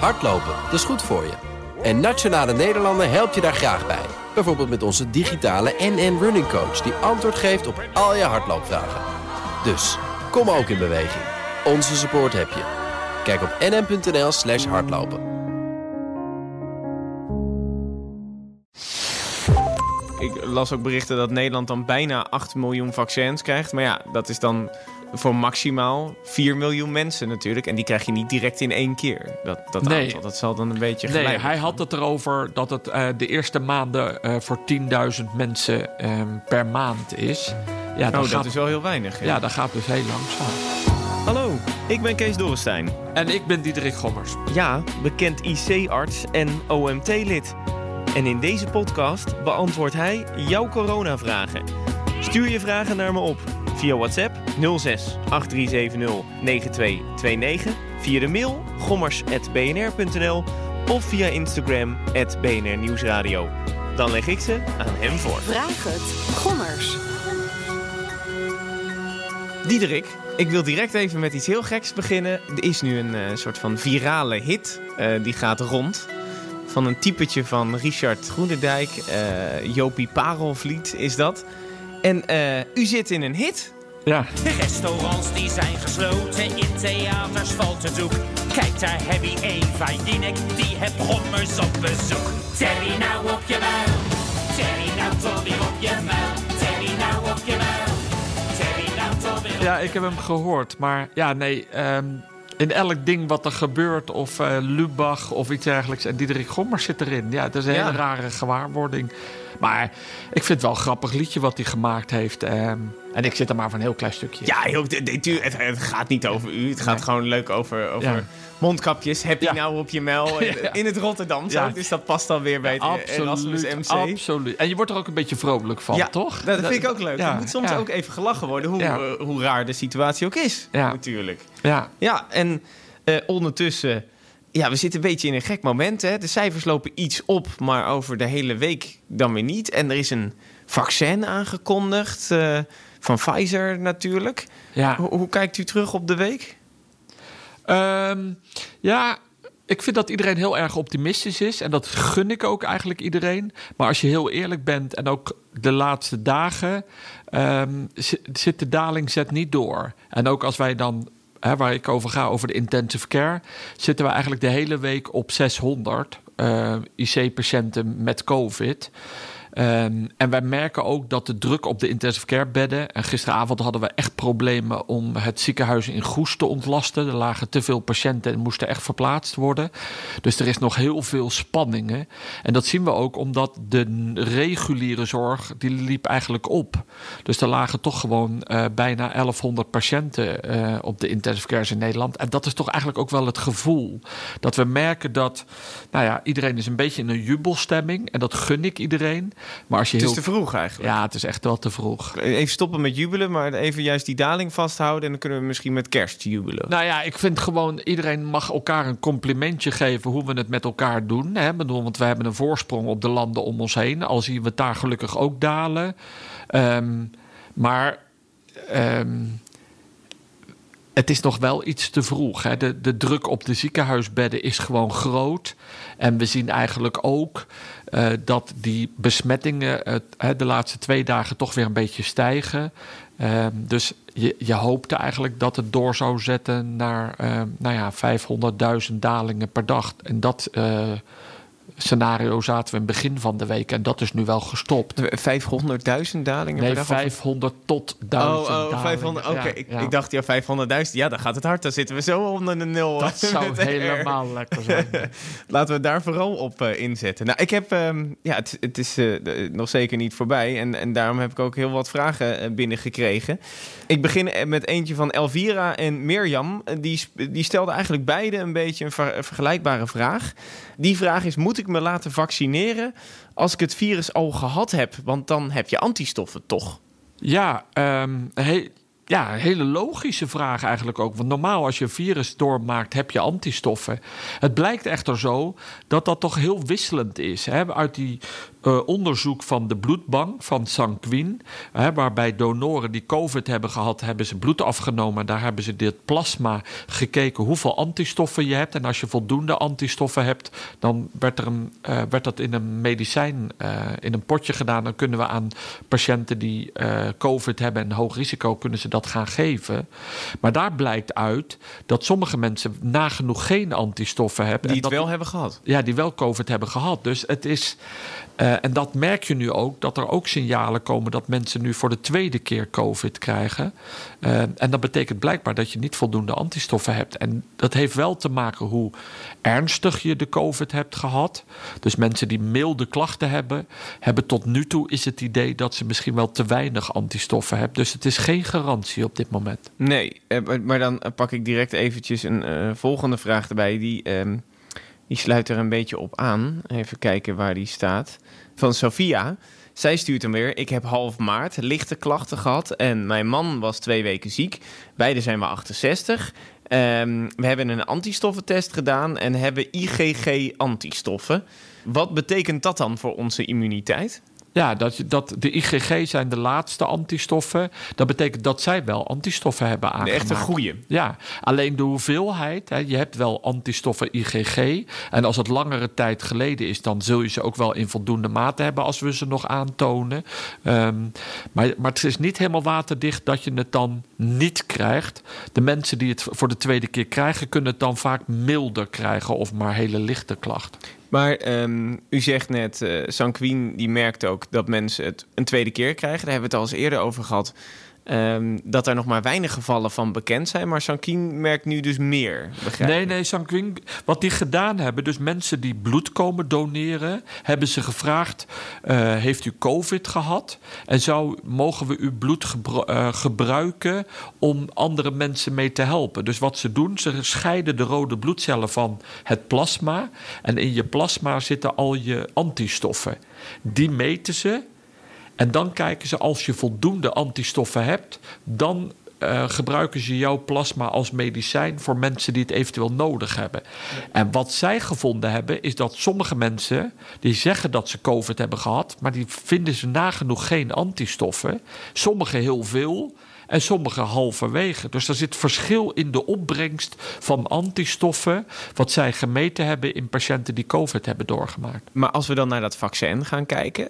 Hardlopen, dat is goed voor je. En Nationale Nederlanden helpt je daar graag bij. Bijvoorbeeld met onze digitale NN Running Coach... die antwoord geeft op al je hardloopvragen. Dus, kom ook in beweging. Onze support heb je. Kijk op nn.nl slash hardlopen. Ik las ook berichten dat Nederland dan bijna 8 miljoen vaccins krijgt. Maar ja, dat is dan voor maximaal 4 miljoen mensen natuurlijk. En die krijg je niet direct in één keer. Dat, dat Nee. aantal, dat zal dan een beetje Nee, geleidelijk hij had het erover dat het eh, de eerste maanden eh, voor 10.000 mensen ehm, per maand is. Ja, Oh, dat, dat gaat, is wel heel weinig. hè? ja, dat gaat dus heel langzaam. Hallo, ik ben Kees Dorrestein. En ik ben Diederik Gommers. Ja, bekend IC-arts en OMT-lid. En in deze podcast beantwoordt hij jouw coronavragen. Stuur je vragen naar me op via WhatsApp 06 8370 9229, via de mail gommers.bnr.nl of via Instagram BNR Nieuwsradio. Dan leg ik ze aan hem voor. Vraag het. Gommers. Diederik, ik wil direct even met iets heel geks beginnen. Er is nu een eh, soort van virale hit. eh, die gaat rond. Van een typetje van Richard Groenendijk. eh Jopie Parelvliet is dat. En eh, u zit in een hit. Ja, De restaurants die zijn gesloten, in theaters valt het doek. Kijk, daar heb je Eva Jinek, die heeft gommers op bezoek. Terry nou op je muil, Terry nou toch weer op je muil. Terry nou op je muil, Terry nou toch weer op ja, ik heb hem gehoord. Maar ja, nee. ehm, in elk ding wat er gebeurt, of eh, Lubach of iets dergelijks. En Diederik Gommers zit erin. Ja, het is een Ja. hele rare gewaarwording. Maar ik vind het wel een grappig liedje wat hij gemaakt heeft. ehm, en ik zit er maar van een heel klein stukje. Ja, dit- tuur- het, het gaat niet over u. Het gaat Nee. gewoon leuk over, over mondkapjes. Heb je nou op je muil? In- het Rotterdam. Ja. Dus dat past dan weer bij het Erasmus Absoluut, MC. absoluut. En je wordt er ook een beetje vrolijk van, ja, toch? Dat, vind ik ook leuk. Ja, er moet soms ook even gelachen worden, hoe, eh, hoe raar de situatie ook is. Ja. Natuurlijk. Ja, Ja, en eh, ondertussen... Ja, we zitten een beetje in een gek moment. Hè? De cijfers lopen iets op, maar over de hele week dan weer niet. En er is een vaccin aangekondigd. eh, van Pfizer natuurlijk. ja. Hoe, hoe kijkt u terug op de week? Ehm, ja, ik vind dat iedereen heel erg optimistisch is. En dat gun ik ook eigenlijk iedereen. Maar als je heel eerlijk bent en ook de laatste dagen... ehm, zi- zit de daling zet niet door. En ook als wij dan, hè, waar ik over ga, over de intensive care... zitten we eigenlijk de hele week op 600 eh, IC-patiënten met COVID... Ehm, en wij merken ook dat de druk op de intensive care bedden. En gisteravond hadden we echt problemen om het ziekenhuis in Goes te ontlasten. Er lagen te veel patiënten en moesten echt verplaatst worden. Dus er is nog heel veel spanningen. En dat zien we ook omdat de reguliere zorg die liep eigenlijk op. Dus er lagen toch gewoon eh, bijna 1100 patiënten eh, op de intensive cares in Nederland. En dat is toch eigenlijk ook wel het gevoel. Dat we merken dat, nou ja, iedereen is een beetje in een jubelstemming. En dat gun ik iedereen. Maar als je Het is heel... te vroeg eigenlijk. Ja, het is echt wel te vroeg. Even stoppen met jubelen, maar even juist die daling vasthouden. En dan kunnen we misschien met kerst jubelen. Nou ja, ik vind gewoon iedereen mag elkaar een complimentje geven hoe we het met elkaar doen. Hè? Bedoel, want we hebben een voorsprong op de landen om ons heen. Al zien we het daar gelukkig ook dalen. Ehm, maar ehm, het is nog wel iets te vroeg. Hè? De, de druk op de ziekenhuisbedden is gewoon groot. En we zien eigenlijk ook eh, dat die besmettingen de laatste twee dagen toch weer een beetje stijgen. Ehm, dus je, je hoopte eigenlijk dat het door zou zetten naar ehm, nou ja, 500.000 dalingen per dag. En dat eh, scenario zaten we in het begin van de week. En dat is nu wel gestopt. 500.000 dalingen Nee, per dag? of- 500 tot Oh, 1000 oh dalingen. 500. Oké, Ja, ik, ja. ik dacht ja, 500.000. Ja, dan gaat het hard. Dan zitten we zo onder de nul. Dat zou helemaal lekker zijn. Laten we daar vooral op eh, inzetten. Nou, ik heb, ehm, ja, het, het is eh, nog zeker niet voorbij. En, en daarom heb ik ook heel wat vragen eh, binnengekregen. Ik begin met eentje van Elvira en Mirjam. Die, die stelden eigenlijk beide een beetje een ver- een vergelijkbare vraag. Die vraag is: moet ik me laten vaccineren als ik het virus al gehad heb? Want dan heb je antistoffen toch? Ja, ehm, he- ja, een hele logische vraag eigenlijk ook. Want normaal als je een virus doormaakt, heb je antistoffen. Het blijkt echter zo dat dat toch heel wisselend is. Hè? Uit die eh, onderzoek van de bloedbank van Sanquin. Hè, waarbij donoren die COVID hebben gehad, hebben ze bloed afgenomen. En daar hebben ze dit plasma gekeken hoeveel antistoffen je hebt. En als je voldoende antistoffen hebt, dan werd, er een, eh, werd dat in een medicijn, eh, in een potje gedaan. Dan kunnen we aan patiënten die COVID hebben en hoog risico, kunnen ze dat gaan geven. Maar daar blijkt uit dat sommige mensen nagenoeg geen antistoffen hebben. Die en het dat wel hebben gehad. ja, die wel COVID hebben gehad. Dus het is. En dat merk je nu ook, dat er ook signalen komen dat mensen nu voor de tweede keer COVID krijgen. Eh, en dat betekent blijkbaar dat je niet voldoende antistoffen hebt. En dat heeft wel te maken hoe ernstig je de COVID hebt gehad. Dus mensen die milde klachten hebben, hebben tot nu toe is het idee dat ze misschien wel te weinig antistoffen hebben. Dus het is geen garantie op dit moment. Nee, eh, maar- dan eh, pak ik direct eventjes een eh, volgende vraag erbij. Die, ehm, die sluit er een beetje op aan. Even kijken waar die staat. Van Sophia. Zij stuurt hem weer. Ik heb half maart lichte klachten gehad. En mijn man was twee weken ziek. Beide zijn we 68. Ehm, we hebben een antistoffentest gedaan en hebben IgG-antistoffen. Wat betekent dat dan voor onze immuniteit? Ja, dat, dat de IgG zijn de laatste antistoffen. Dat betekent dat zij wel antistoffen hebben De aangemaakt. echte goeie. Ja, alleen de hoeveelheid. Hè, je hebt wel antistoffen IgG. En als het langere tijd geleden is, dan zul je ze ook wel in voldoende mate hebben als we ze nog aantonen. Ehm, maar, maar het is niet helemaal waterdicht dat je het dan niet krijgt. De mensen die het voor de tweede keer krijgen, kunnen het dan vaak milder krijgen of maar hele lichte klachten. Maar ehm, u zegt net, eh Sanquin die merkt ook dat mensen het een tweede keer krijgen. Daar hebben we het al eens eerder over gehad. Ehm, dat er nog maar weinig gevallen van bekend zijn. Maar Sanquin merkt nu dus meer. Nee, nee, Sanquin. Wat die gedaan hebben, dus mensen die bloed komen doneren, hebben ze gevraagd: eh, heeft u COVID gehad? En zou, mogen we uw bloed gebru- eh, gebruiken om andere mensen mee te helpen? Dus wat ze doen, ze scheiden de rode bloedcellen van het plasma. En in je plasma zitten al je antistoffen. Die meten ze. En dan kijken ze, als je voldoende antistoffen hebt, dan eh, gebruiken ze jouw plasma als medicijn voor mensen die het eventueel nodig hebben. En wat zij gevonden hebben, is dat sommige mensen die zeggen dat ze COVID hebben gehad, maar die vinden ze nagenoeg geen antistoffen. Sommigen heel veel. En sommige halverwege. Dus er zit verschil in de opbrengst van antistoffen. wat zij gemeten hebben in patiënten die COVID hebben doorgemaakt. Maar als we dan naar dat vaccin gaan kijken.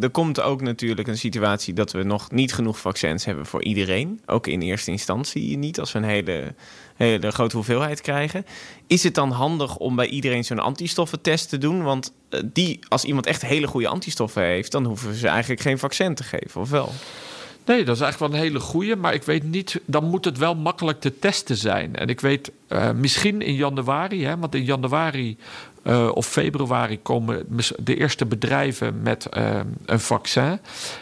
Er komt ook natuurlijk een situatie dat we nog niet genoeg vaccins hebben voor iedereen. Ook in eerste instantie niet, als we een hele, hele grote hoeveelheid krijgen. Is het dan handig om bij iedereen zo'n antistoffentest te doen? Want eh, die, als iemand echt hele goede antistoffen heeft, dan hoeven ze eigenlijk geen vaccin te geven, of wel? Nee, dat is eigenlijk wel een hele goeie. Maar ik weet niet, dan moet het wel makkelijk te testen zijn. En ik weet eh, misschien in januari, hè, want in januari eh, of februari komen de eerste bedrijven met eh, een vaccin.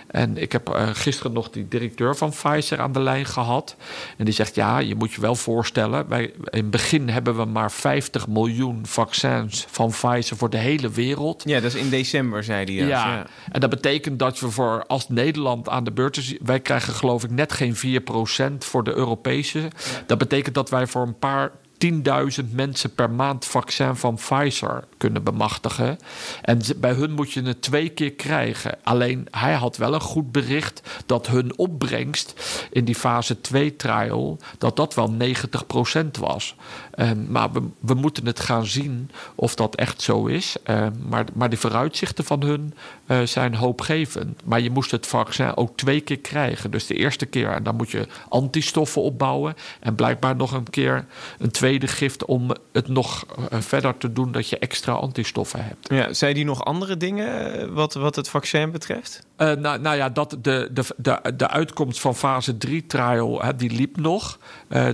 En ik heb eh, gisteren nog die directeur van Pfizer aan de lijn gehad. En die zegt: Ja, je moet je wel voorstellen. Wij, in het begin hebben we maar 50 miljoen vaccins van Pfizer voor de hele wereld. Ja, dat is in december, zei hij. Ja. ja. en dat betekent dat we voor als Nederland aan de beurt is, wij krijgen geloof ik net geen 4% voor de Europese. Dat betekent dat wij voor een paar 10.000 mensen per maand vaccin van Pfizer kunnen bemachtigen. En bij hun moet je het twee keer krijgen. Alleen hij had wel een goed bericht dat hun opbrengst in die fase 2 trial, dat dat wel 90% was. Ehm, maar we, we moeten het gaan zien of dat echt zo is. Ehm, maar, maar de vooruitzichten van hun eh, zijn hoopgevend. Maar je moest het vaccin ook twee keer krijgen. Dus de eerste keer, en dan moet je antistoffen opbouwen. En blijkbaar nog een keer een tweede gift om het nog eh, verder te doen dat je extra antistoffen hebt. Ja, zei hij nog andere dingen eh, wat, wat het vaccin betreft? Eh, nou, nou ja, dat de, de, de, de uitkomst van fase 3 trial, hè, die liep nog.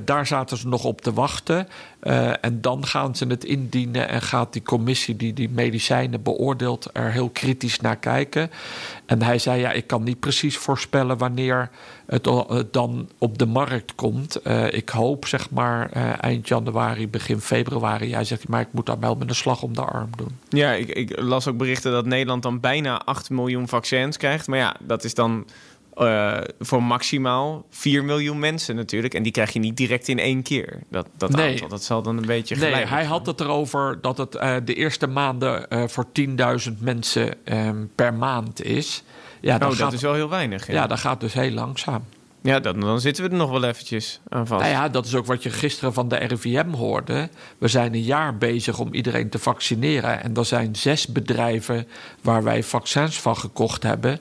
Daar zaten ze nog op te wachten. Eh, en dan gaan ze het indienen en gaat die commissie die die medicijnen beoordeelt er heel kritisch naar kijken. En hij zei, ja, ik kan niet precies voorspellen wanneer het het dan op de markt komt. Eh, ik hoop zeg maar eh, eind januari, begin februari. Hij zegt, maar ik moet daar wel met een slag om de arm doen. Ja, ik, ik las ook berichten dat Nederland dan bijna 8 miljoen vaccins krijgt. Maar ja, dat is dan eh, voor maximaal 4 miljoen mensen natuurlijk. En die krijg je niet direct in één keer. Dat, dat Nee. aantal, dat zal dan een beetje Nee, hij had het erover dat het eh, de eerste maanden eh, voor 10.000 mensen ehm, per maand is. Ja, Oh, dat gaat, is wel heel weinig. Ja, ja, dat gaat dus heel langzaam. Ja dan, dan zitten we er nog wel eventjes aan vast. Nou ja, dat is ook wat je gisteren van de RIVM hoorde. We zijn een jaar bezig om iedereen te vaccineren. En er zijn zes bedrijven waar wij vaccins van gekocht hebben.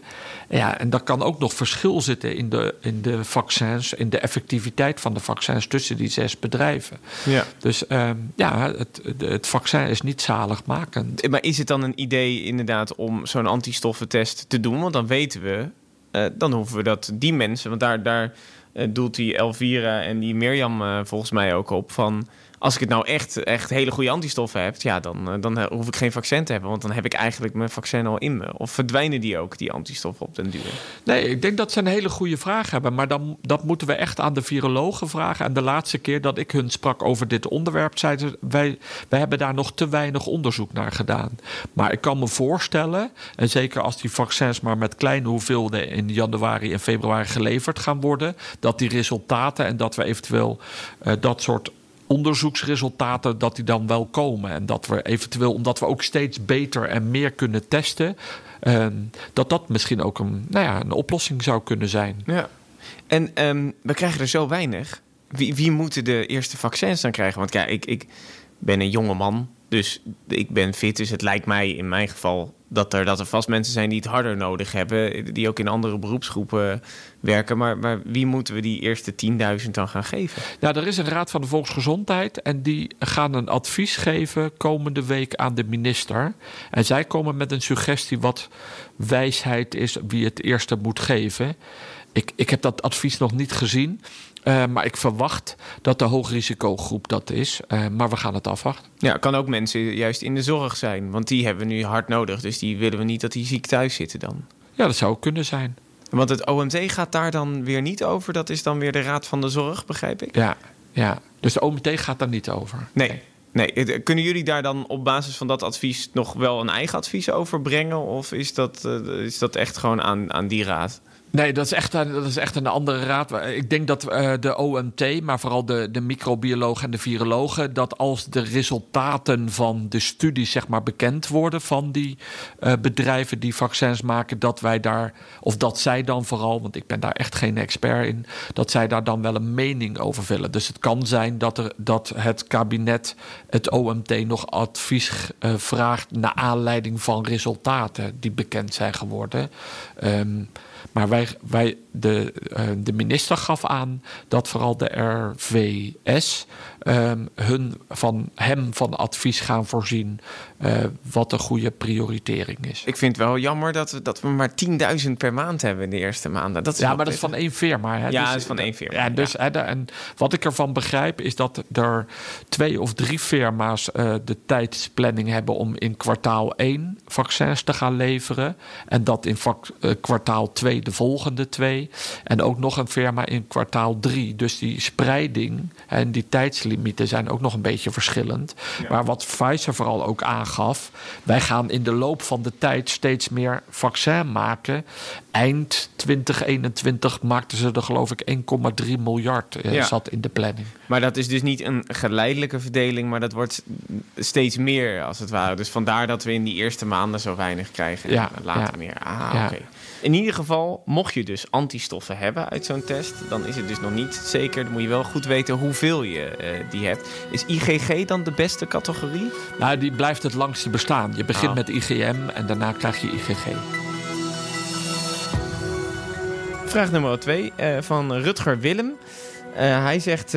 Ja, en daar kan ook nog verschil zitten in de, in de vaccins, in de effectiviteit van de vaccins tussen die zes bedrijven. Ja. Dus ehm, ja, het, het vaccin is niet zaligmakend. Maar is het dan een idee inderdaad om zo'n antistoffentest te doen? Want dan weten we, eh, dan hoeven we dat die mensen, want daar, daar eh, doelt die Elvira en die Mirjam eh, volgens mij ook op van. Als ik het nou echt, echt hele goede antistoffen heb, ja, dan, eh, dan hoef ik geen vaccin te hebben. Want dan heb ik eigenlijk mijn vaccin al in me. Of verdwijnen die ook, die antistoffen op den duur? Nee, ik denk dat ze een hele goede vraag hebben. Maar dan, dat moeten we echt aan de virologen vragen. En de laatste keer dat ik hun sprak over dit onderwerp, zeiden ze: wij, wij hebben daar nog te weinig onderzoek naar gedaan. Maar ik kan me voorstellen, en zeker als die vaccins maar met kleine hoeveelheden in januari en februari geleverd gaan worden, dat die resultaten en dat we eventueel eh, dat soort onderzoeksresultaten dat die dan wel komen en dat we eventueel omdat we ook steeds beter en meer kunnen testen Ehm, dat dat misschien ook een, nou ja, een oplossing zou kunnen zijn. Ja. En ehm, we krijgen er zo weinig. Wie, wie moeten de eerste vaccins dan krijgen? Want ja, ik, ik ben een jonge man, dus ik ben fit. Dus het lijkt mij in mijn geval dat er, dat er vast mensen zijn die het harder nodig hebben. Die ook in andere beroepsgroepen werken. Maar, maar wie moeten we die eerste 10.000 dan gaan geven? Ja, er is een Raad van de Volksgezondheid en die gaan een advies geven komende week aan de minister. En zij komen met een suggestie wat wijsheid is wie het eerste moet geven. Ik, ik heb dat advies nog niet gezien. Eh, maar ik verwacht dat de hoogrisicogroep dat is. Eh, maar we gaan het afwachten. Ja, kan ook mensen juist in de zorg zijn. Want die hebben we nu hard nodig. Dus die willen we niet dat die ziek thuis zitten dan. Ja, dat zou kunnen zijn. Want het OMT gaat daar dan weer niet over. Dat is dan weer de Raad van de Zorg, begrijp ik? Ja, ja. Dus de OMT gaat daar niet over. Nee. Nee, eh, kunnen jullie daar dan op basis van dat advies nog wel een eigen advies over brengen? Of is dat, is dat echt gewoon aan, aan die raad? Nee, dat is echt een, dat is echt een andere raad. Ik denk dat eh, de OMT, maar vooral de, de microbiologen en de virologen, dat als de resultaten van de studies zeg maar, bekend worden van die eh, bedrijven die vaccins maken, dat wij daar, of dat zij dan vooral, want ik ben daar echt geen expert in, dat zij daar dan wel een mening over willen. Dus het kan zijn dat, er, dat het kabinet het OMT nog advies eh, vraagt naar aanleiding van resultaten die bekend zijn geworden. Ehm, maar wij, wij de, eh, de minister gaf aan dat vooral de RVS ehm, hun, van hem van advies gaan voorzien eh, wat een goede prioritering is. Ik vind het wel jammer dat we, dat we maar 10.000 per maand hebben in de eerste maanden. Dat is Ja, maar dat is van één firma. Hè? Ja, dat is van één firma, Ja, dus, Hè, de- en wat ik ervan begrijp is dat er twee of drie firma's eh, de tijdsplanning hebben om in kwartaal 1 vaccins te gaan leveren. En dat in vak- eh, kwartaal 2 de volgende twee. En ook nog een firma in kwartaal 3. Dus die spreiding en die tijdslimieten zijn ook nog een beetje verschillend. Maar wat Pfizer vooral ook aangaf, wij gaan in de loop van de tijd steeds meer vaccin maken. Eind 2021 maakten ze er geloof ik 1,3 miljard eh, Ja. zat in de planning. Maar dat is dus niet een geleidelijke verdeling, maar dat wordt steeds meer als het ware. Dus vandaar dat we in die eerste maanden zo weinig krijgen Ja, en later ja. meer. Ah, oké. In ieder geval, mocht je dus antistoffen hebben uit zo'n test, dan is het dus nog niet zeker. Dan moet je wel goed weten hoeveel je eh, die hebt. Is IgG dan de beste categorie? Nou, die blijft het langste bestaan. Je begint Ah. met IgM en daarna krijg je IgG. Vraag nummer twee eh, van Rutger Willem. Eh, hij zegt,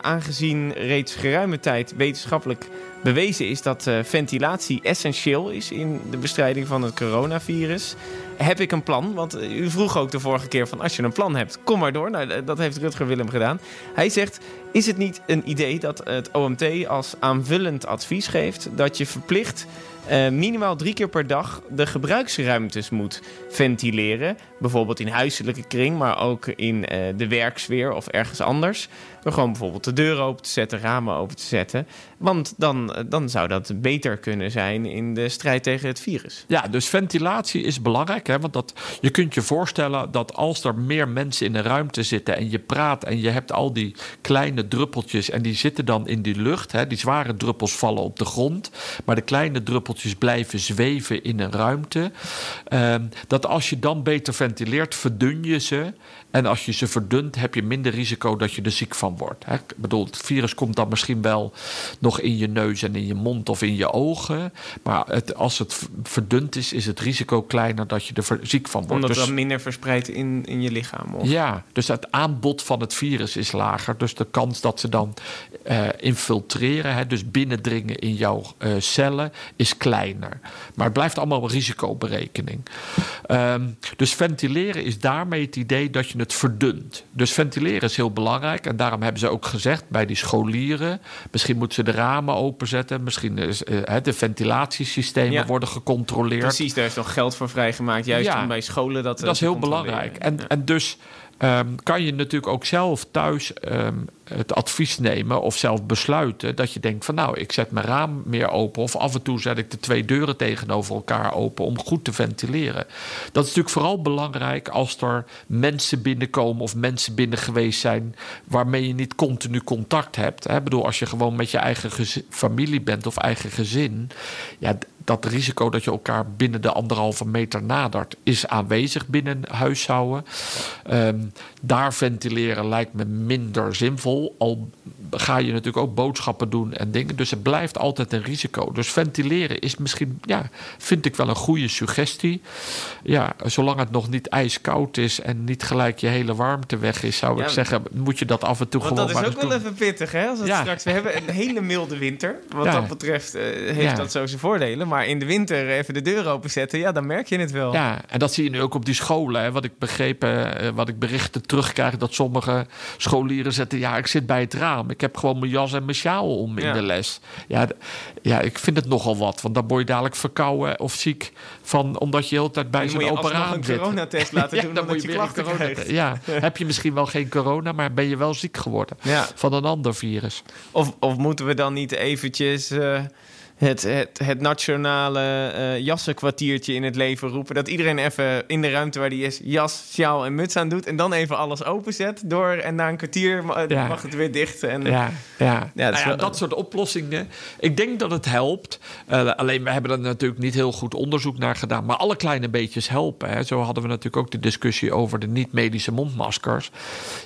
aangezien reeds geruime tijd wetenschappelijk bewezen is dat ventilatie essentieel is in de bestrijding van het coronavirus, heb ik een plan. Want eh, u vroeg ook de vorige keer van als je een plan hebt, kom maar door. Nou, dat heeft Rutger Willem gedaan. Hij zegt, is het niet een idee dat het OMT als aanvullend advies geeft dat je verplicht eh, minimaal drie keer per dag de gebruiksruimtes moet ventileren. Bijvoorbeeld in huiselijke kring, maar ook in eh, de werksfeer of ergens anders. Door gewoon bijvoorbeeld de deur open te zetten, ramen open te zetten. Want dan, eh, dan zou dat beter kunnen zijn in de strijd tegen het virus. Ja, dus ventilatie is belangrijk. belangrijk. Hè? Want dat, je kunt je voorstellen dat als er meer mensen in een ruimte zitten en je praat en je hebt al die kleine druppeltjes en die zitten dan in die lucht. Hè? Die zware druppels vallen op de grond, maar de kleine druppeltjes blijven zweven in een ruimte. Ehm, dat als je dan beter ventileert, verdun je ze. En als je ze verdunt, heb je minder risico dat je er ziek van wordt. Hè? Ik bedoel, het virus komt dan misschien wel nog in je neus en in je mond of in je ogen. Maar het, als het verdund is, is het risico kleiner dat je er ziek van wordt. Omdat het Dus- dan minder verspreidt in, in je lichaam. Of? ja, dus het aanbod van het virus is lager. Dus de kans dat ze dan eh, infiltreren, hè, dus binnendringen in jouw eh, cellen, is kleiner. Maar het blijft allemaal een risicoberekening. Ehm, dus ventileren is daarmee het idee dat je het verdunt. Dus ventileren is heel belangrijk. En daarom hebben ze ook gezegd bij die scholieren... misschien moeten ze de ramen openzetten. Misschien is, hè, de ventilatiesystemen Ja. worden gecontroleerd. Precies, daar is nog geld voor vrijgemaakt. Juist Ja. om bij scholen dat, eh, Dat is heel belangrijk. En, en dus ehm, kan je natuurlijk ook zelf thuis ehm, het advies nemen of zelf besluiten dat je denkt van nou, ik zet mijn raam meer open of af en toe zet ik de twee deuren tegenover elkaar open om goed te ventileren. Dat is natuurlijk vooral belangrijk als er mensen binnenkomen of mensen binnen geweest zijn waarmee je niet continu contact hebt. Ik bedoel, als je gewoon met je eigen familie bent of eigen gezin, ja, dat risico dat je elkaar binnen de anderhalve meter nadert, is aanwezig binnen huishouden. Ehm, daar ventileren lijkt me minder zinvol. Al ga je natuurlijk ook boodschappen doen en dingen. Dus het blijft altijd een risico. Dus ventileren is misschien, ja, vind ik wel een goede suggestie. Ja, zolang het nog niet ijskoud is en niet gelijk je hele warmte weg is, zou Ja, ik zeggen, moet je dat af en toe Want gewoon dat is maar ook wel doen. even pittig, hè? Als het Ja. straks, we hebben een hele milde winter. Wat Ja. dat betreft eh, heeft dat zo zijn voordelen. Maar in de winter even de deur openzetten, ja, dan merk je het wel. Ja, en dat zie je nu ook op die scholen. Hè. Wat ik begrepen, eh, wat ik berichten terugkrijg, dat sommige scholieren zetten. Ja, ik zit bij het raam. Ik heb gewoon mijn jas en mijn sjaal om in Ja. de les. Ja, ja, ik vind het nogal wat. Want dan word je dadelijk verkouden of ziek van, omdat je de hele tijd bij je zo'n operaat een zit. coronatest laten doen, dan moet je weer een klachten krijgt. Ja, heb je misschien wel geen corona, maar ben je wel ziek geworden Ja. van een ander virus. Of, of moeten we dan niet eventjes eh, het, het, het nationale eh, jassenkwartiertje in het leven roepen? Dat iedereen even in de ruimte waar die is jas, sjaal en muts aan doet. En dan even alles openzet door en na een kwartier Ja. mag het weer dicht. En, Ja, ja. Ja, dat is Nou ja, wel- dat soort oplossingen. Ik denk dat het helpt. Eh, alleen we hebben er natuurlijk niet heel goed onderzoek naar gedaan. Maar alle kleine beetjes helpen. Hè. Zo hadden we natuurlijk ook de discussie over de niet-medische mondmaskers.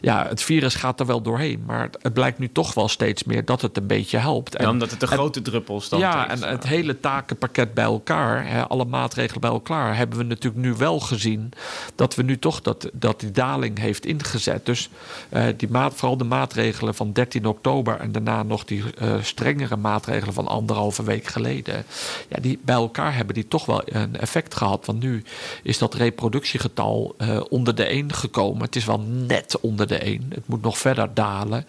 Ja, het virus gaat er wel doorheen. Maar het, het blijkt nu toch wel steeds meer dat het een beetje helpt. Ja, omdat het de grote druppels dan ja, en het hele takenpakket bij elkaar, hè, alle maatregelen bij elkaar, hebben we natuurlijk nu wel gezien dat we nu toch dat, dat die daling heeft ingezet. Dus eh, die maat, vooral de maatregelen van 13 oktober en daarna nog die eh, strengere maatregelen van anderhalve week geleden, ja, die bij elkaar hebben die toch wel een effect gehad. Want nu is dat reproductiegetal eh, onder de 1 gekomen. Het is wel net onder de 1. Het moet nog verder dalen.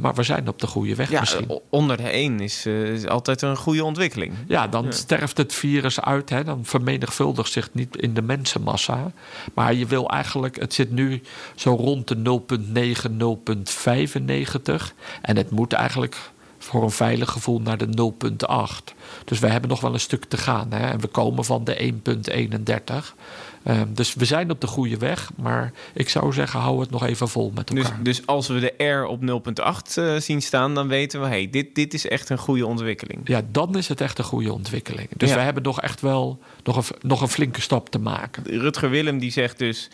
Maar we zijn op de goede weg Ja, misschien. onder de 1 is, is altijd een goede ontwikkeling. Ja, dan sterft het virus uit. Hè? Dan vermenigvuldigt zich niet in de mensenmassa. Maar je wil eigenlijk, het zit nu zo rond de 0,9, 0,95. En het moet eigenlijk voor een veilig gevoel naar de 0,8. Dus we hebben nog wel een stuk te gaan. Hè? En we komen van de 1,31. Ehm, dus we zijn op de goede weg. Maar ik zou zeggen, hou het nog even vol met Dus, elkaar. dus als we de R op 0.8 eh, zien staan, dan weten we... hey, dit, dit is echt een goede ontwikkeling. Ja, dan is het echt een goede ontwikkeling. Dus Ja. we hebben nog echt wel nog een, nog een flinke stap te maken. Rutger Willem die zegt dus...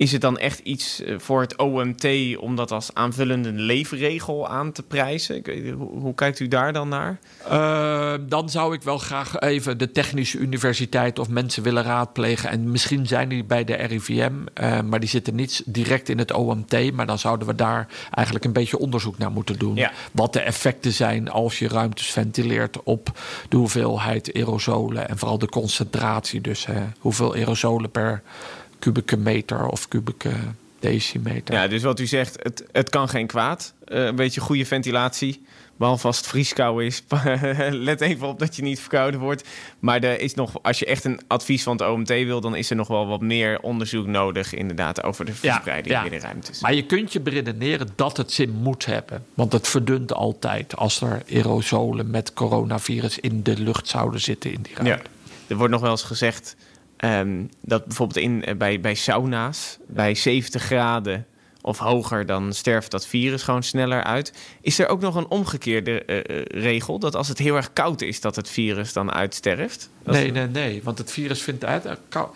Is het dan echt iets eh, voor het OMT om dat als aanvullende leefregel aan te prijzen? Hoe, hoe kijkt u daar dan naar? Uh, dan zou ik wel graag even de Technische Universiteit of mensen willen raadplegen. En misschien zijn die bij de RIVM, uh, maar die zitten niet direct in het OMT. Maar dan zouden we daar eigenlijk een beetje onderzoek naar moeten doen. Ja. Wat de effecten zijn als je ruimtes ventileert op de hoeveelheid aerosolen. En vooral de concentratie. Dus uh, hoeveel aerosolen per kubieke meter of kubieke decimeter. Ja, dus wat u zegt, het, het kan geen kwaad. Uh, een beetje goede ventilatie. Behalve als het vrieskou is. Let even op dat je niet verkouden wordt. Maar er is nog, als je echt een advies van het OMT wil, dan is er nog wel wat meer onderzoek nodig, inderdaad, over de verspreiding ja, ja. binnen ruimtes. Maar je kunt je beredeneren dat het zin moet hebben. Want het verdunt altijd als er aerosolen met coronavirus in de lucht zouden zitten in die ruimte. Ja. Er wordt nog wel eens gezegd. Ehm, dat bijvoorbeeld in, eh, bij, bij sauna's, bij 70 graden of hoger, dan sterft dat virus gewoon sneller uit. Is er ook nog een omgekeerde eh, eh, regel? Dat als het heel erg koud is, dat het virus dan uitsterft? Als- Nee, nee, nee. Want het virus vindt uit. eh, kou-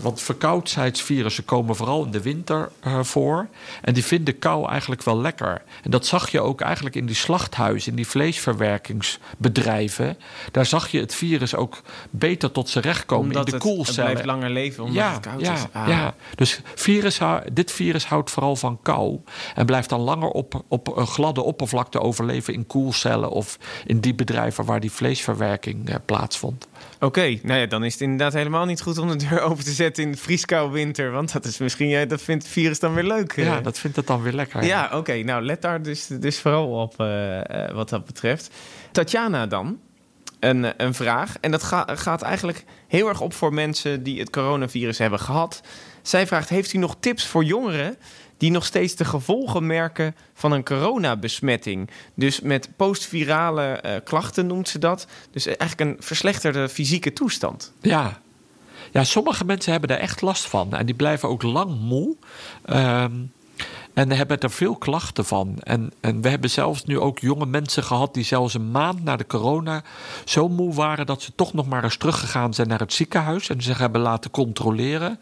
Want verkoudheidsvirussen komen vooral in de winter voor. En die vinden kou eigenlijk wel lekker. En dat zag je ook eigenlijk in die slachthuizen, in die vleesverwerkingsbedrijven. Daar zag je het virus ook beter tot zijn recht komen Omdat in de het, het koelcellen. blijft langer leven, omdat ja, het koud ja, is. Ah. ja, dus virus, dit virus houdt vooral van kou. En blijft dan langer op, op een gladde oppervlakte overleven in koelcellen. of in die bedrijven waar die vleesverwerking eh, plaatsvond. Oké, nou ja, dan is het inderdaad helemaal niet goed om de deur open te zetten in vrieskou winter. Want dat is misschien, dat vindt het virus dan weer leuk. Ja, eh. dat vindt het dan weer lekker. Ja, oké. Nou, let daar dus, dus vooral op eh, wat dat betreft. Tatjana dan, een, een vraag. En dat ga- gaat eigenlijk heel erg op voor mensen die het coronavirus hebben gehad. Zij vraagt, heeft u nog tips voor jongeren die nog steeds de gevolgen merken van een coronabesmetting? Dus met postvirale eh, klachten noemt ze dat. Dus eigenlijk een verslechterde fysieke toestand. Ja. ja, sommige mensen hebben er echt last van. En die blijven ook lang moe. Ehm, en hebben er veel klachten van. En, en we hebben zelfs nu ook jonge mensen gehad die zelfs een maand na de corona zo moe waren dat ze toch nog maar eens teruggegaan zijn naar het ziekenhuis en zich hebben laten controleren.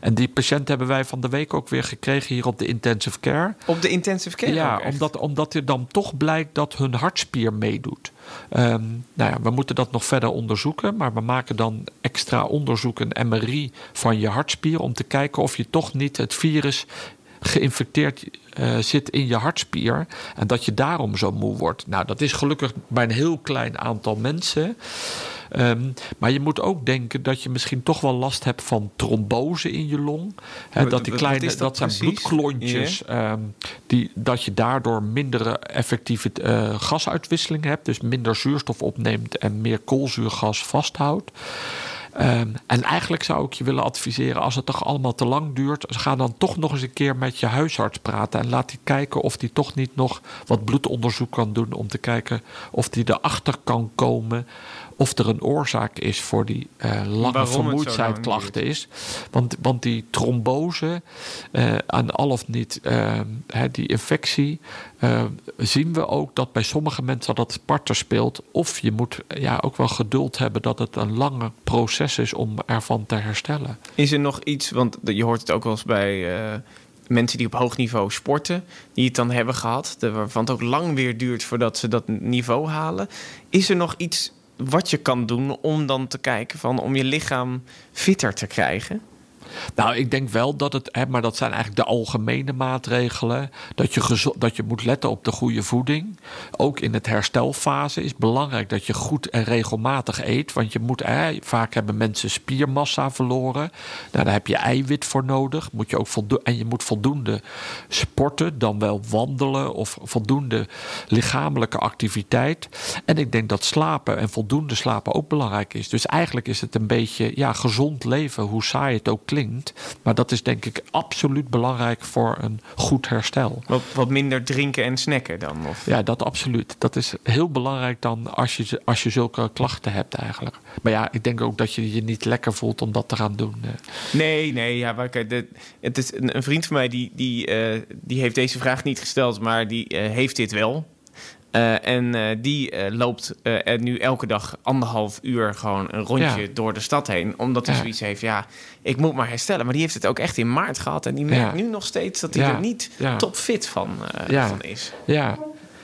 En die patiënt hebben wij van de week ook weer gekregen hier op de intensive care. Op de intensive care Ja, omdat, omdat er dan toch blijkt dat hun hartspier meedoet. Ehm, nou ja, we moeten dat nog verder onderzoeken, maar we maken dan extra onderzoek, een MRI van je hartspier, om te kijken of je toch niet het virus geïnfecteerd eh, zit in je hartspier en dat je daarom zo moe wordt. Nou, dat is gelukkig bij een heel klein aantal mensen. Ehm, maar je moet ook denken dat je misschien toch wel last hebt van trombose in je long. Dat die kleine, dat dat zijn bloedklontjes. ehm, die, dat je daardoor mindere effectieve eh, gasuitwisseling hebt. Dus minder zuurstof opneemt en meer koolzuurgas vasthoudt. Ehm, en eigenlijk zou ik je willen adviseren, als het toch allemaal te lang duurt, ga dan toch nog eens een keer met je huisarts praten. En laat die kijken of die toch niet nog wat bloedonderzoek kan doen. Om te kijken of die erachter kan komen of er een oorzaak is voor die eh, lange vermoeidheidklachten is. Want, want die trombose, eh, aan al of niet eh, hè, die infectie, eh, zien we ook dat bij sommige mensen dat parten speelt. Of je moet ja, ook wel geduld hebben dat het een lange proces is om ervan te herstellen. Is er nog iets, want je hoort het ook wel eens bij eh, mensen die op hoog niveau sporten, die het dan hebben gehad, de- waarvan het ook lang weer duurt voordat ze dat niveau halen. Is er nog iets wat je kan doen om dan te kijken van om je lichaam fitter te krijgen? Nou, ik denk wel dat het, hè, maar dat zijn eigenlijk de algemene maatregelen. Dat je, dat je moet letten op de goede voeding. Ook in het herstelfase is belangrijk dat je goed en regelmatig eet. Want je moet, hè, vaak hebben mensen spiermassa verloren. Nou, daar heb je eiwit voor nodig. Moet je ook en je moet voldoende sporten, dan wel wandelen of voldoende lichamelijke activiteit. En ik denk dat slapen en voldoende slapen ook belangrijk is. Dus eigenlijk is het een beetje ja, gezond leven, hoe saai het ook klinkt. Maar dat is denk ik absoluut belangrijk voor een goed herstel. Wat, wat minder drinken en snacken dan? Of? Ja, dat absoluut. Dat is heel belangrijk dan als je, als je zulke klachten hebt eigenlijk. Maar ja, ik denk ook dat je je niet lekker voelt om dat te gaan doen. eh. Nee, nee, ja, maar kijk, het is een, een vriend van mij die, die, eh, die heeft deze vraag niet gesteld, maar die eh, heeft dit wel. Eh, en eh, die eh, loopt nu elke dag anderhalf uur gewoon een rondje Ja. door de stad heen. Omdat hij Ja. zoiets heeft, ja, ik moet maar herstellen. Maar die heeft het ook echt in maart gehad. En die merkt Ja. nu nog steeds dat hij er niet topfit van, van is. Ja,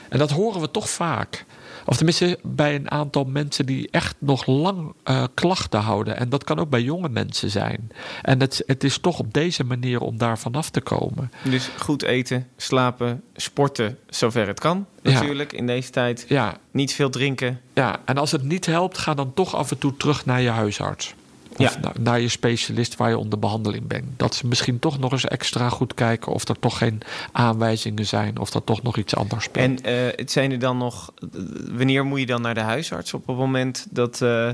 en dat horen we toch vaak. Of tenminste bij een aantal mensen die echt nog lang eh, klachten houden. En dat kan ook bij jonge mensen zijn. En het, het is toch op deze manier om daar vanaf te komen. Dus goed eten, slapen, sporten, zover het kan Ja. natuurlijk in deze tijd. Ja, Niet veel drinken. ja, en als het niet helpt, ga dan toch af en toe terug naar je huisarts. Of Ja. na- naar je specialist waar je onder behandeling bent. Dat ze misschien toch nog eens extra goed kijken of er toch geen aanwijzingen zijn. Of er toch nog iets anders speelt. En eh, het zijn er dan nog. Wanneer moet je dan naar de huisarts op het moment dat, eh,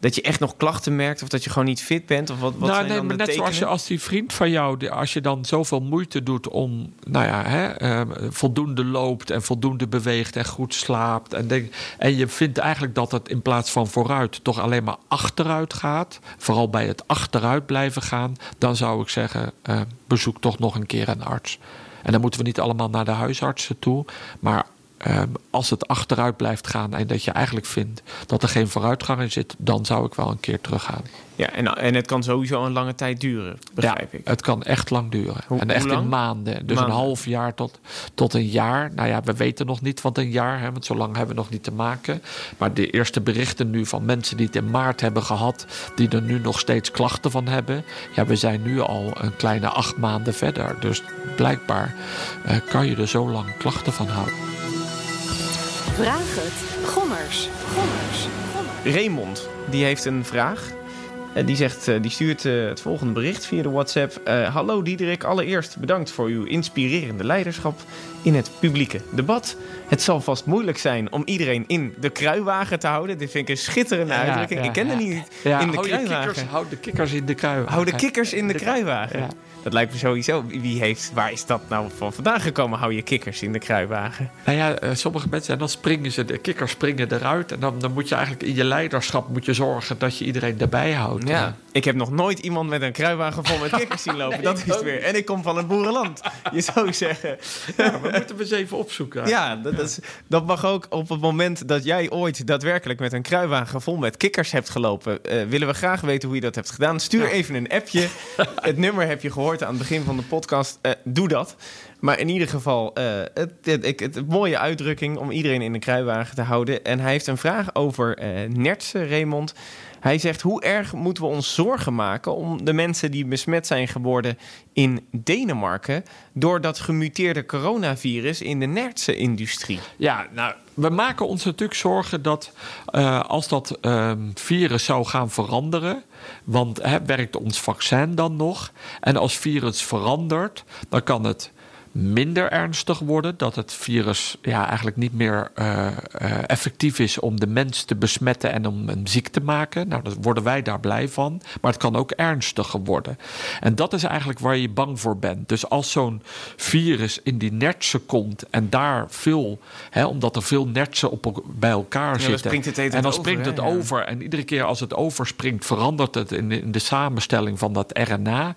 dat je echt nog klachten merkt of dat je gewoon niet fit bent? Of wat, wat nou, zijn nee, dan maar net zoals je als die vriend van jou, als je dan zoveel moeite doet om, nou ja, hè, ehm, voldoende loopt en voldoende beweegt en goed slaapt. En, denk, en je vindt eigenlijk dat het in plaats van vooruit toch alleen maar achteruit gaat. Vooral bij het achteruit blijven gaan. Dan zou ik zeggen, eh, bezoek toch nog een keer een arts. En dan moeten we niet allemaal naar de huisartsen toe. Maar ehm, als het achteruit blijft gaan en dat je eigenlijk vindt dat er geen vooruitgang in zit, dan zou ik wel een keer teruggaan. Ja, en, en het kan sowieso een lange tijd duren, begrijp ja, ik. Het kan echt lang duren. Hoe- en echt lang? in maanden. Dus Maanden. een half jaar tot, tot een jaar. Nou ja, we weten nog niet wat een jaar, hè, want zo lang hebben we nog niet te maken. Maar de eerste berichten nu van mensen die het in maart hebben gehad, die er nu nog steeds klachten van hebben. Ja, we zijn nu al een kleine acht maanden verder. Dus blijkbaar eh, kan je er zo lang klachten van houden. Vraag het. Gommers. Gommers. Gommers. Raymond, die heeft een vraag. Eh, Die, zegt, eh, die stuurt eh, het volgende bericht via de WhatsApp. Eh, Hallo Diederik, allereerst bedankt voor uw inspirerende leiderschap in het publieke debat. Het zal vast moeilijk zijn om iedereen in de kruiwagen te houden. Dit vind ik een schitterende Ja, uitdrukking. ja, ik ken ja. het niet. Ja, in de hou, kikkers, hou de kikkers in de kruiwagen. Hou de kikkers in de kruiwagen. Dat lijkt me sowieso. Wie heeft, waar is dat nou van vandaan gekomen? Hou je kikkers in de kruiwagen. Nou ja, eh, sommige mensen, en dan springen ze, de kikkers springen eruit. En dan, dan moet je eigenlijk in je leiderschap moet je zorgen dat je iedereen erbij houdt. Ja. Ik heb nog nooit iemand met een kruiwagen vol met kikkers zien lopen. dat is het weer. En ik kom van het boerenland. Je zou zeggen. Ja, we moeten we eens even opzoeken. Ja, dat, dat, is, dat mag ook op het moment dat jij ooit daadwerkelijk met een kruiwagen vol met kikkers hebt gelopen. eh, willen we graag weten hoe je dat hebt gedaan. Stuur Ja. even een appje. het nummer heb je gehoord aan het begin van de podcast. Eh, doe dat. Maar in ieder geval, eh, het, het, ik- het, het mooie uitdrukking om iedereen in de kruiwagen te houden. En hij heeft een vraag over eh nertsen, Raymond. Hij zegt, hoe erg moeten we ons zorgen maken om de mensen die besmet zijn geworden in Denemarken door dat gemuteerde coronavirus in de nertsenindustrie? Ja, nou, we maken ons natuurlijk zorgen dat eh, als dat ehm, virus zou gaan veranderen, want hè, werkt ons vaccin dan nog? En als virus verandert, dan kan het minder ernstig worden, dat het virus ja, eigenlijk niet meer eh, eh, effectief is om de mens te besmetten en om hem ziek te maken. Nou, daar worden wij daar blij van, maar het kan ook ernstiger worden. En dat is eigenlijk waar je bang voor bent. Dus als zo'n virus in die nertsen komt en daar veel, hè, omdat er veel nertsen op, bij elkaar dan zitten. het hele en dan springt het hè? Ja. over. En iedere keer als het overspringt, verandert het in de, in de samenstelling van dat RNA.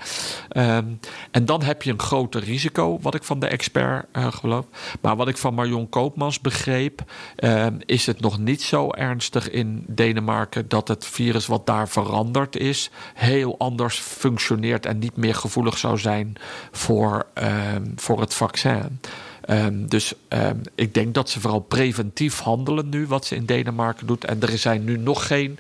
Ehm, en dan heb je een groter risico, wat ik van de expert eh, geloof. Maar wat ik van Marion Koopmans begreep, ehm, is het nog niet zo ernstig in Denemarken dat het virus wat daar veranderd is, heel anders functioneert en niet meer gevoelig zou zijn voor, ehm, voor het vaccin. Ehm, dus ik denk dat ze vooral preventief handelen nu, wat ze in Denemarken doet. En er zijn nu nog geen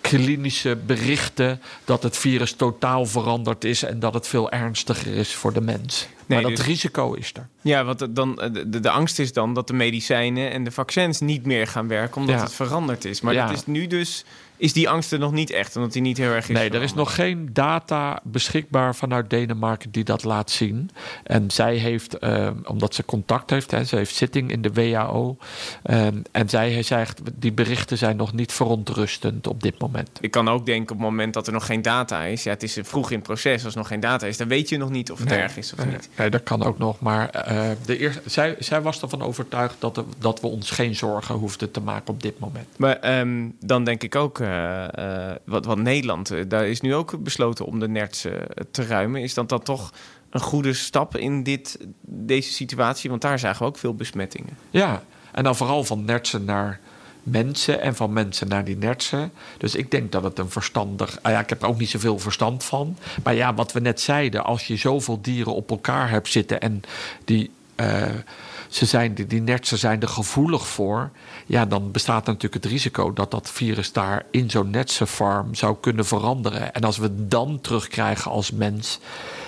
klinische berichten dat het virus totaal veranderd is en dat het veel ernstiger is voor de mens. Nee, maar dat dus- risico is er. Ja, want dan, eh, de, de angst is dan dat de medicijnen en de vaccins niet meer gaan werken omdat Ja. het veranderd is. Maar Ja. dat is nu dus, is die angst er nog niet echt, omdat die niet heel erg is Nee, er is nog geen data beschikbaar vanuit Denemarken die dat laat zien. En zij heeft, eh, omdat ze contact heeft, hè, ze heeft zitting in de WHO. eh, en zij zegt, die berichten zijn nog niet verontrustend op dit moment. Ik kan ook denken op het moment dat er nog geen data is. Ja, het is vroeg in het proces. Als er nog geen data is, dan weet je nog niet of het Nee. erg is of Nee, niet. Nee, dat kan ook nog. Maar eh, de eerste, zij, zij was ervan overtuigd dat, er- dat we ons geen zorgen hoefden te maken op dit moment. Maar ehm, dan denk ik ook, eh, wat, wat Nederland, eh, daar is nu ook besloten om de nerts te ruimen. Is dat dan toch een goede stap in dit, deze situatie? Want daar zagen we ook veel besmettingen. Ja, en dan vooral van nertsen naar mensen en van mensen naar die nertsen. Dus ik denk dat het een verstandig... Ah ja, ik heb er ook niet zoveel verstand van. Maar ja, wat we net zeiden, als je zoveel dieren op elkaar hebt zitten... en die, ze zijn, die, nertsen zijn er gevoelig voor... ja, dan bestaat natuurlijk het risico dat dat virus daar in zo'n netsenfarm zou kunnen veranderen. En als we het dan terugkrijgen als mens...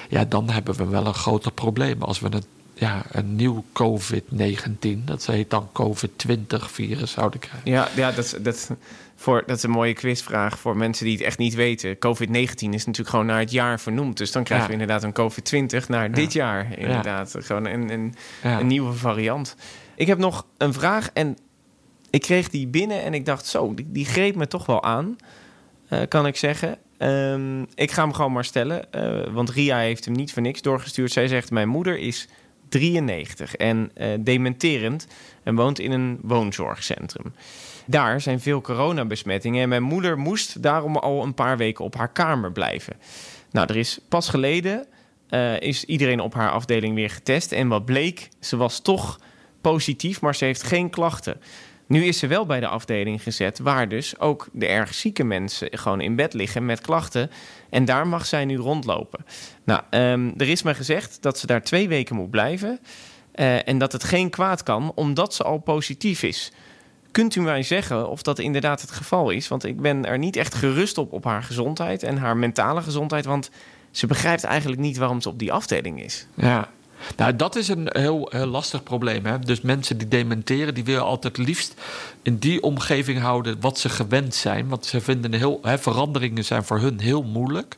ja, dan hebben we wel een groter probleem. Als we het ja, een nieuw COVID-19, dat heet dan COVID-20-virus zouden krijgen. Ja, ja dat, is- dat, voor, dat is een mooie quizvraag voor mensen die het echt niet weten. COVID-19 is natuurlijk gewoon naar het jaar vernoemd. Dus dan krijgen Ja. we inderdaad een COVID-20 naar dit jaar. Inderdaad, gewoon een, een, een nieuwe variant. Ik heb nog een vraag en ik kreeg die binnen en ik dacht zo, die, die greep me toch wel aan. eh, kan ik zeggen. Ehm, ik ga hem gewoon maar stellen, eh, want Ria heeft hem niet voor niks doorgestuurd. Zij zegt: Mijn moeder is 93 en eh, dementerend en woont in een woonzorgcentrum. Daar zijn veel coronabesmettingen en mijn moeder moest daarom al een paar weken op haar kamer blijven. Nou, er is pas geleden eh, is iedereen op haar afdeling weer getest en wat bleek, ze was toch positief, maar ze heeft geen klachten. Nu is ze wel bij de afdeling gezet, waar dus ook de erg zieke mensen gewoon in bed liggen met klachten. En daar mag zij nu rondlopen. Nou, ehm, er is me gezegd dat ze daar twee weken moet blijven. eh, en dat het geen kwaad kan, omdat ze al positief is. Kunt u mij zeggen of dat inderdaad het geval is? Want ik ben er niet echt gerust op op haar gezondheid en haar mentale gezondheid. Want ze begrijpt eigenlijk niet waarom ze op die afdeling is. Ja. Nou, dat is een heel, heel lastig probleem. Hè? Dus mensen die dementeren, die willen altijd liefst in die omgeving houden wat ze gewend zijn. Want ze vinden heel, hè, veranderingen zijn voor hun heel moeilijk.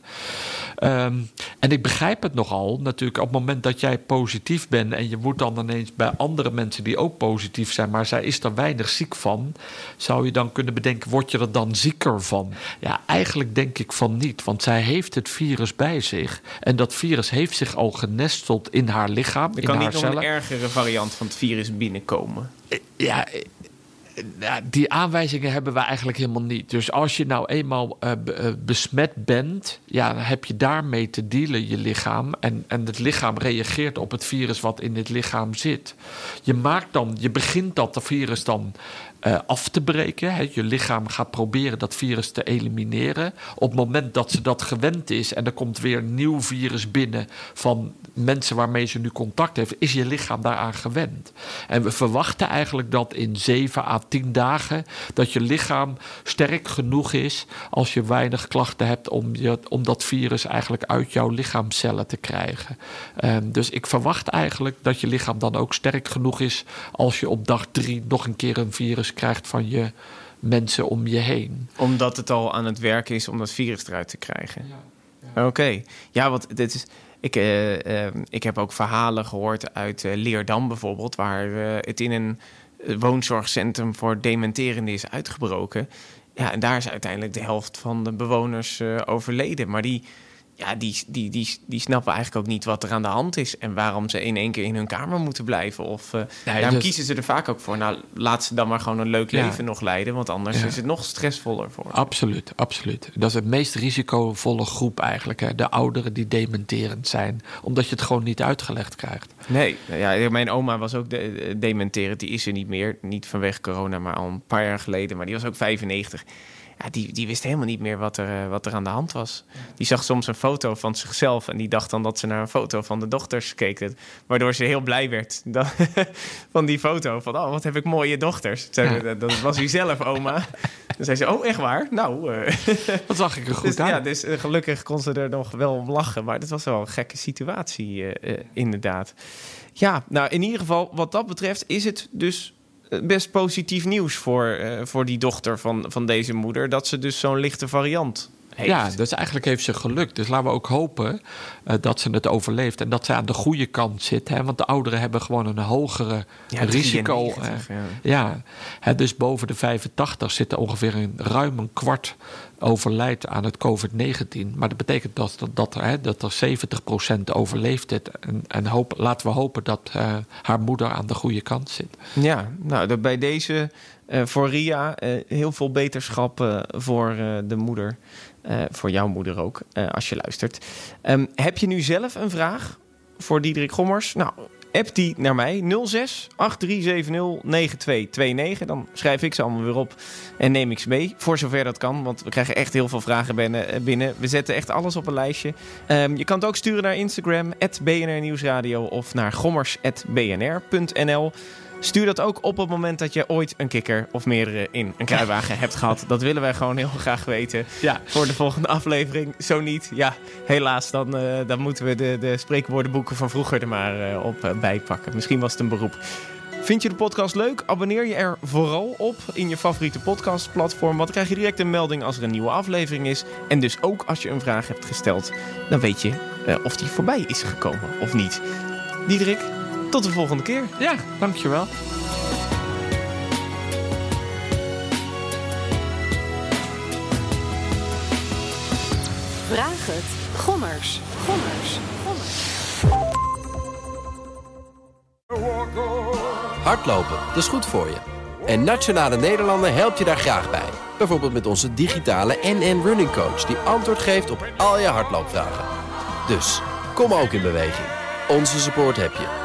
Ehm, en ik begrijp het nogal, natuurlijk, op het moment dat jij positief bent en je wordt dan ineens bij andere mensen die ook positief zijn, maar zij is er weinig ziek van, zou je dan kunnen bedenken, word je er dan zieker van? Ja, eigenlijk denk ik van niet, want zij heeft het virus bij zich. En dat virus heeft zich al genesteld in haar lichaam, Er in kan haar niet nog een cellen. ergere variant van het virus binnenkomen. Ja, die aanwijzingen hebben we eigenlijk helemaal niet. Dus als je nou eenmaal eh, eh, besmet bent, ja, heb je daarmee te dealen, je lichaam. En, en het lichaam reageert op het virus wat in het lichaam zit. Je maakt dan, je begint dat virus dan eh, af te breken. Je lichaam gaat proberen dat virus te elimineren. Op het moment dat ze dat gewend is en er komt weer een nieuw virus binnen van mensen waarmee ze nu contact heeft, is je lichaam daaraan gewend. En we verwachten eigenlijk dat in 7 à 10 dagen dat je lichaam sterk genoeg is als je weinig klachten hebt om, je, om dat virus eigenlijk uit jouw lichaamcellen te krijgen. Ehm, dus ik verwacht eigenlijk dat je lichaam dan ook sterk genoeg is als je op dag 3 nog een keer een virus krijgt van je mensen om je heen. Omdat het al aan het werk is om dat virus eruit te krijgen. Oké. Ja, want dit is. Ik, eh, eh, ik heb ook verhalen gehoord uit eh, Leerdam bijvoorbeeld, waar het in een woonzorgcentrum voor dementerenden is uitgebroken. Ja, en daar is uiteindelijk de helft van de bewoners overleden. Maar die, ja, die, die, die, die snappen eigenlijk ook niet wat er aan de hand is en waarom ze in één keer in hun kamer moeten blijven. Of uh, daarom dus- kiezen ze er vaak ook voor. Nou, laat ze dan maar gewoon een leuk Ja. leven nog leiden, want anders Ja. is het nog stressvoller voor. Absoluut, absoluut. Dat is het meest risicovolle groep eigenlijk. Hè? De ouderen die dementerend zijn. Omdat je het gewoon niet uitgelegd krijgt. Nee, ja, mijn oma was ook de, dementerend. Die is er niet meer. Niet vanwege corona, maar al een paar jaar geleden. Maar die was ook 95. Ja, die, die wist helemaal niet meer wat er, eh, wat er aan de hand was. Die zag soms een foto van zichzelf en die dacht dan dat ze naar een foto van de dochters keek. Waardoor ze heel blij werd dan- van die foto. Van, oh, wat heb ik mooie dochters. Zei ze, Ja. Dat was u zelf, oma. Dan zei ze, oh, echt waar? Nou, eh, Dat zag ik er goed dus, aan. ja, dus eh, gelukkig kon ze er nog wel om lachen. Maar dat was wel een gekke situatie, eh, eh, inderdaad. Ja, nou in ieder geval, wat dat betreft, is het dus eh, best positief nieuws voor, eh, voor die dochter van, van deze moeder. Dat ze dus zo'n lichte variant heeft. Ja, dus eigenlijk heeft ze gelukt. Dus laten we ook hopen eh, dat ze het overleeft. En dat ze aan de goede kant zit. Hè? Want de ouderen hebben gewoon een hogere Ja, risico. 93, ja. ja, hè, dus boven de 85 zit er ongeveer een ruim een kwart overlijdt aan het COVID-19. Maar dat betekent dat, dat, dat, hè, dat er 70% overleeft het. En, en hoop, laten we hopen dat eh, haar moeder aan de goede kant zit. Ja, nou, dat bij deze eh, voor Ria heel veel beterschap voor de moeder. Eh, voor jouw moeder ook, eh, als je luistert. Ehm, heb je nu zelf een vraag voor Diederik Gommers? Nou, app die naar mij 06 8370 9229. Dan schrijf ik ze allemaal weer op en neem ik ze mee. Voor zover dat kan, want we krijgen echt heel veel vragen binnen. eh. We zetten echt alles op een lijstje. Ehm, je kan het ook sturen naar Instagram, BNR Nieuwsradio of naar gommers.bnr.nl. Stuur dat ook op het moment dat je ooit een kikker of meerdere in een kruiwagen hebt gehad. Dat willen wij gewoon heel graag weten. Ja. Voor de volgende aflevering. Zo niet, ja, helaas, dan, eh, dan moeten we de, de spreekwoordenboeken van vroeger er maar eh, op eh, bijpakken. Misschien was het een beroep. Vind je de podcast leuk? Abonneer je er vooral op in je favoriete podcastplatform. Want dan krijg je direct een melding als er een nieuwe aflevering is. En dus ook als je een vraag hebt gesteld, dan weet je of die voorbij is gekomen of niet. Diederik, tot de volgende keer. Ja, dankjewel. Vraag het. Gommers. Gommers. Gommers. Hardlopen, dat is goed voor je. En Nationale Nederlanden helpt je daar graag bij. Bijvoorbeeld met onze digitale NN Running Coach... die antwoord geeft op al je hardloopvragen. Dus, kom ook in beweging. Onze support heb je.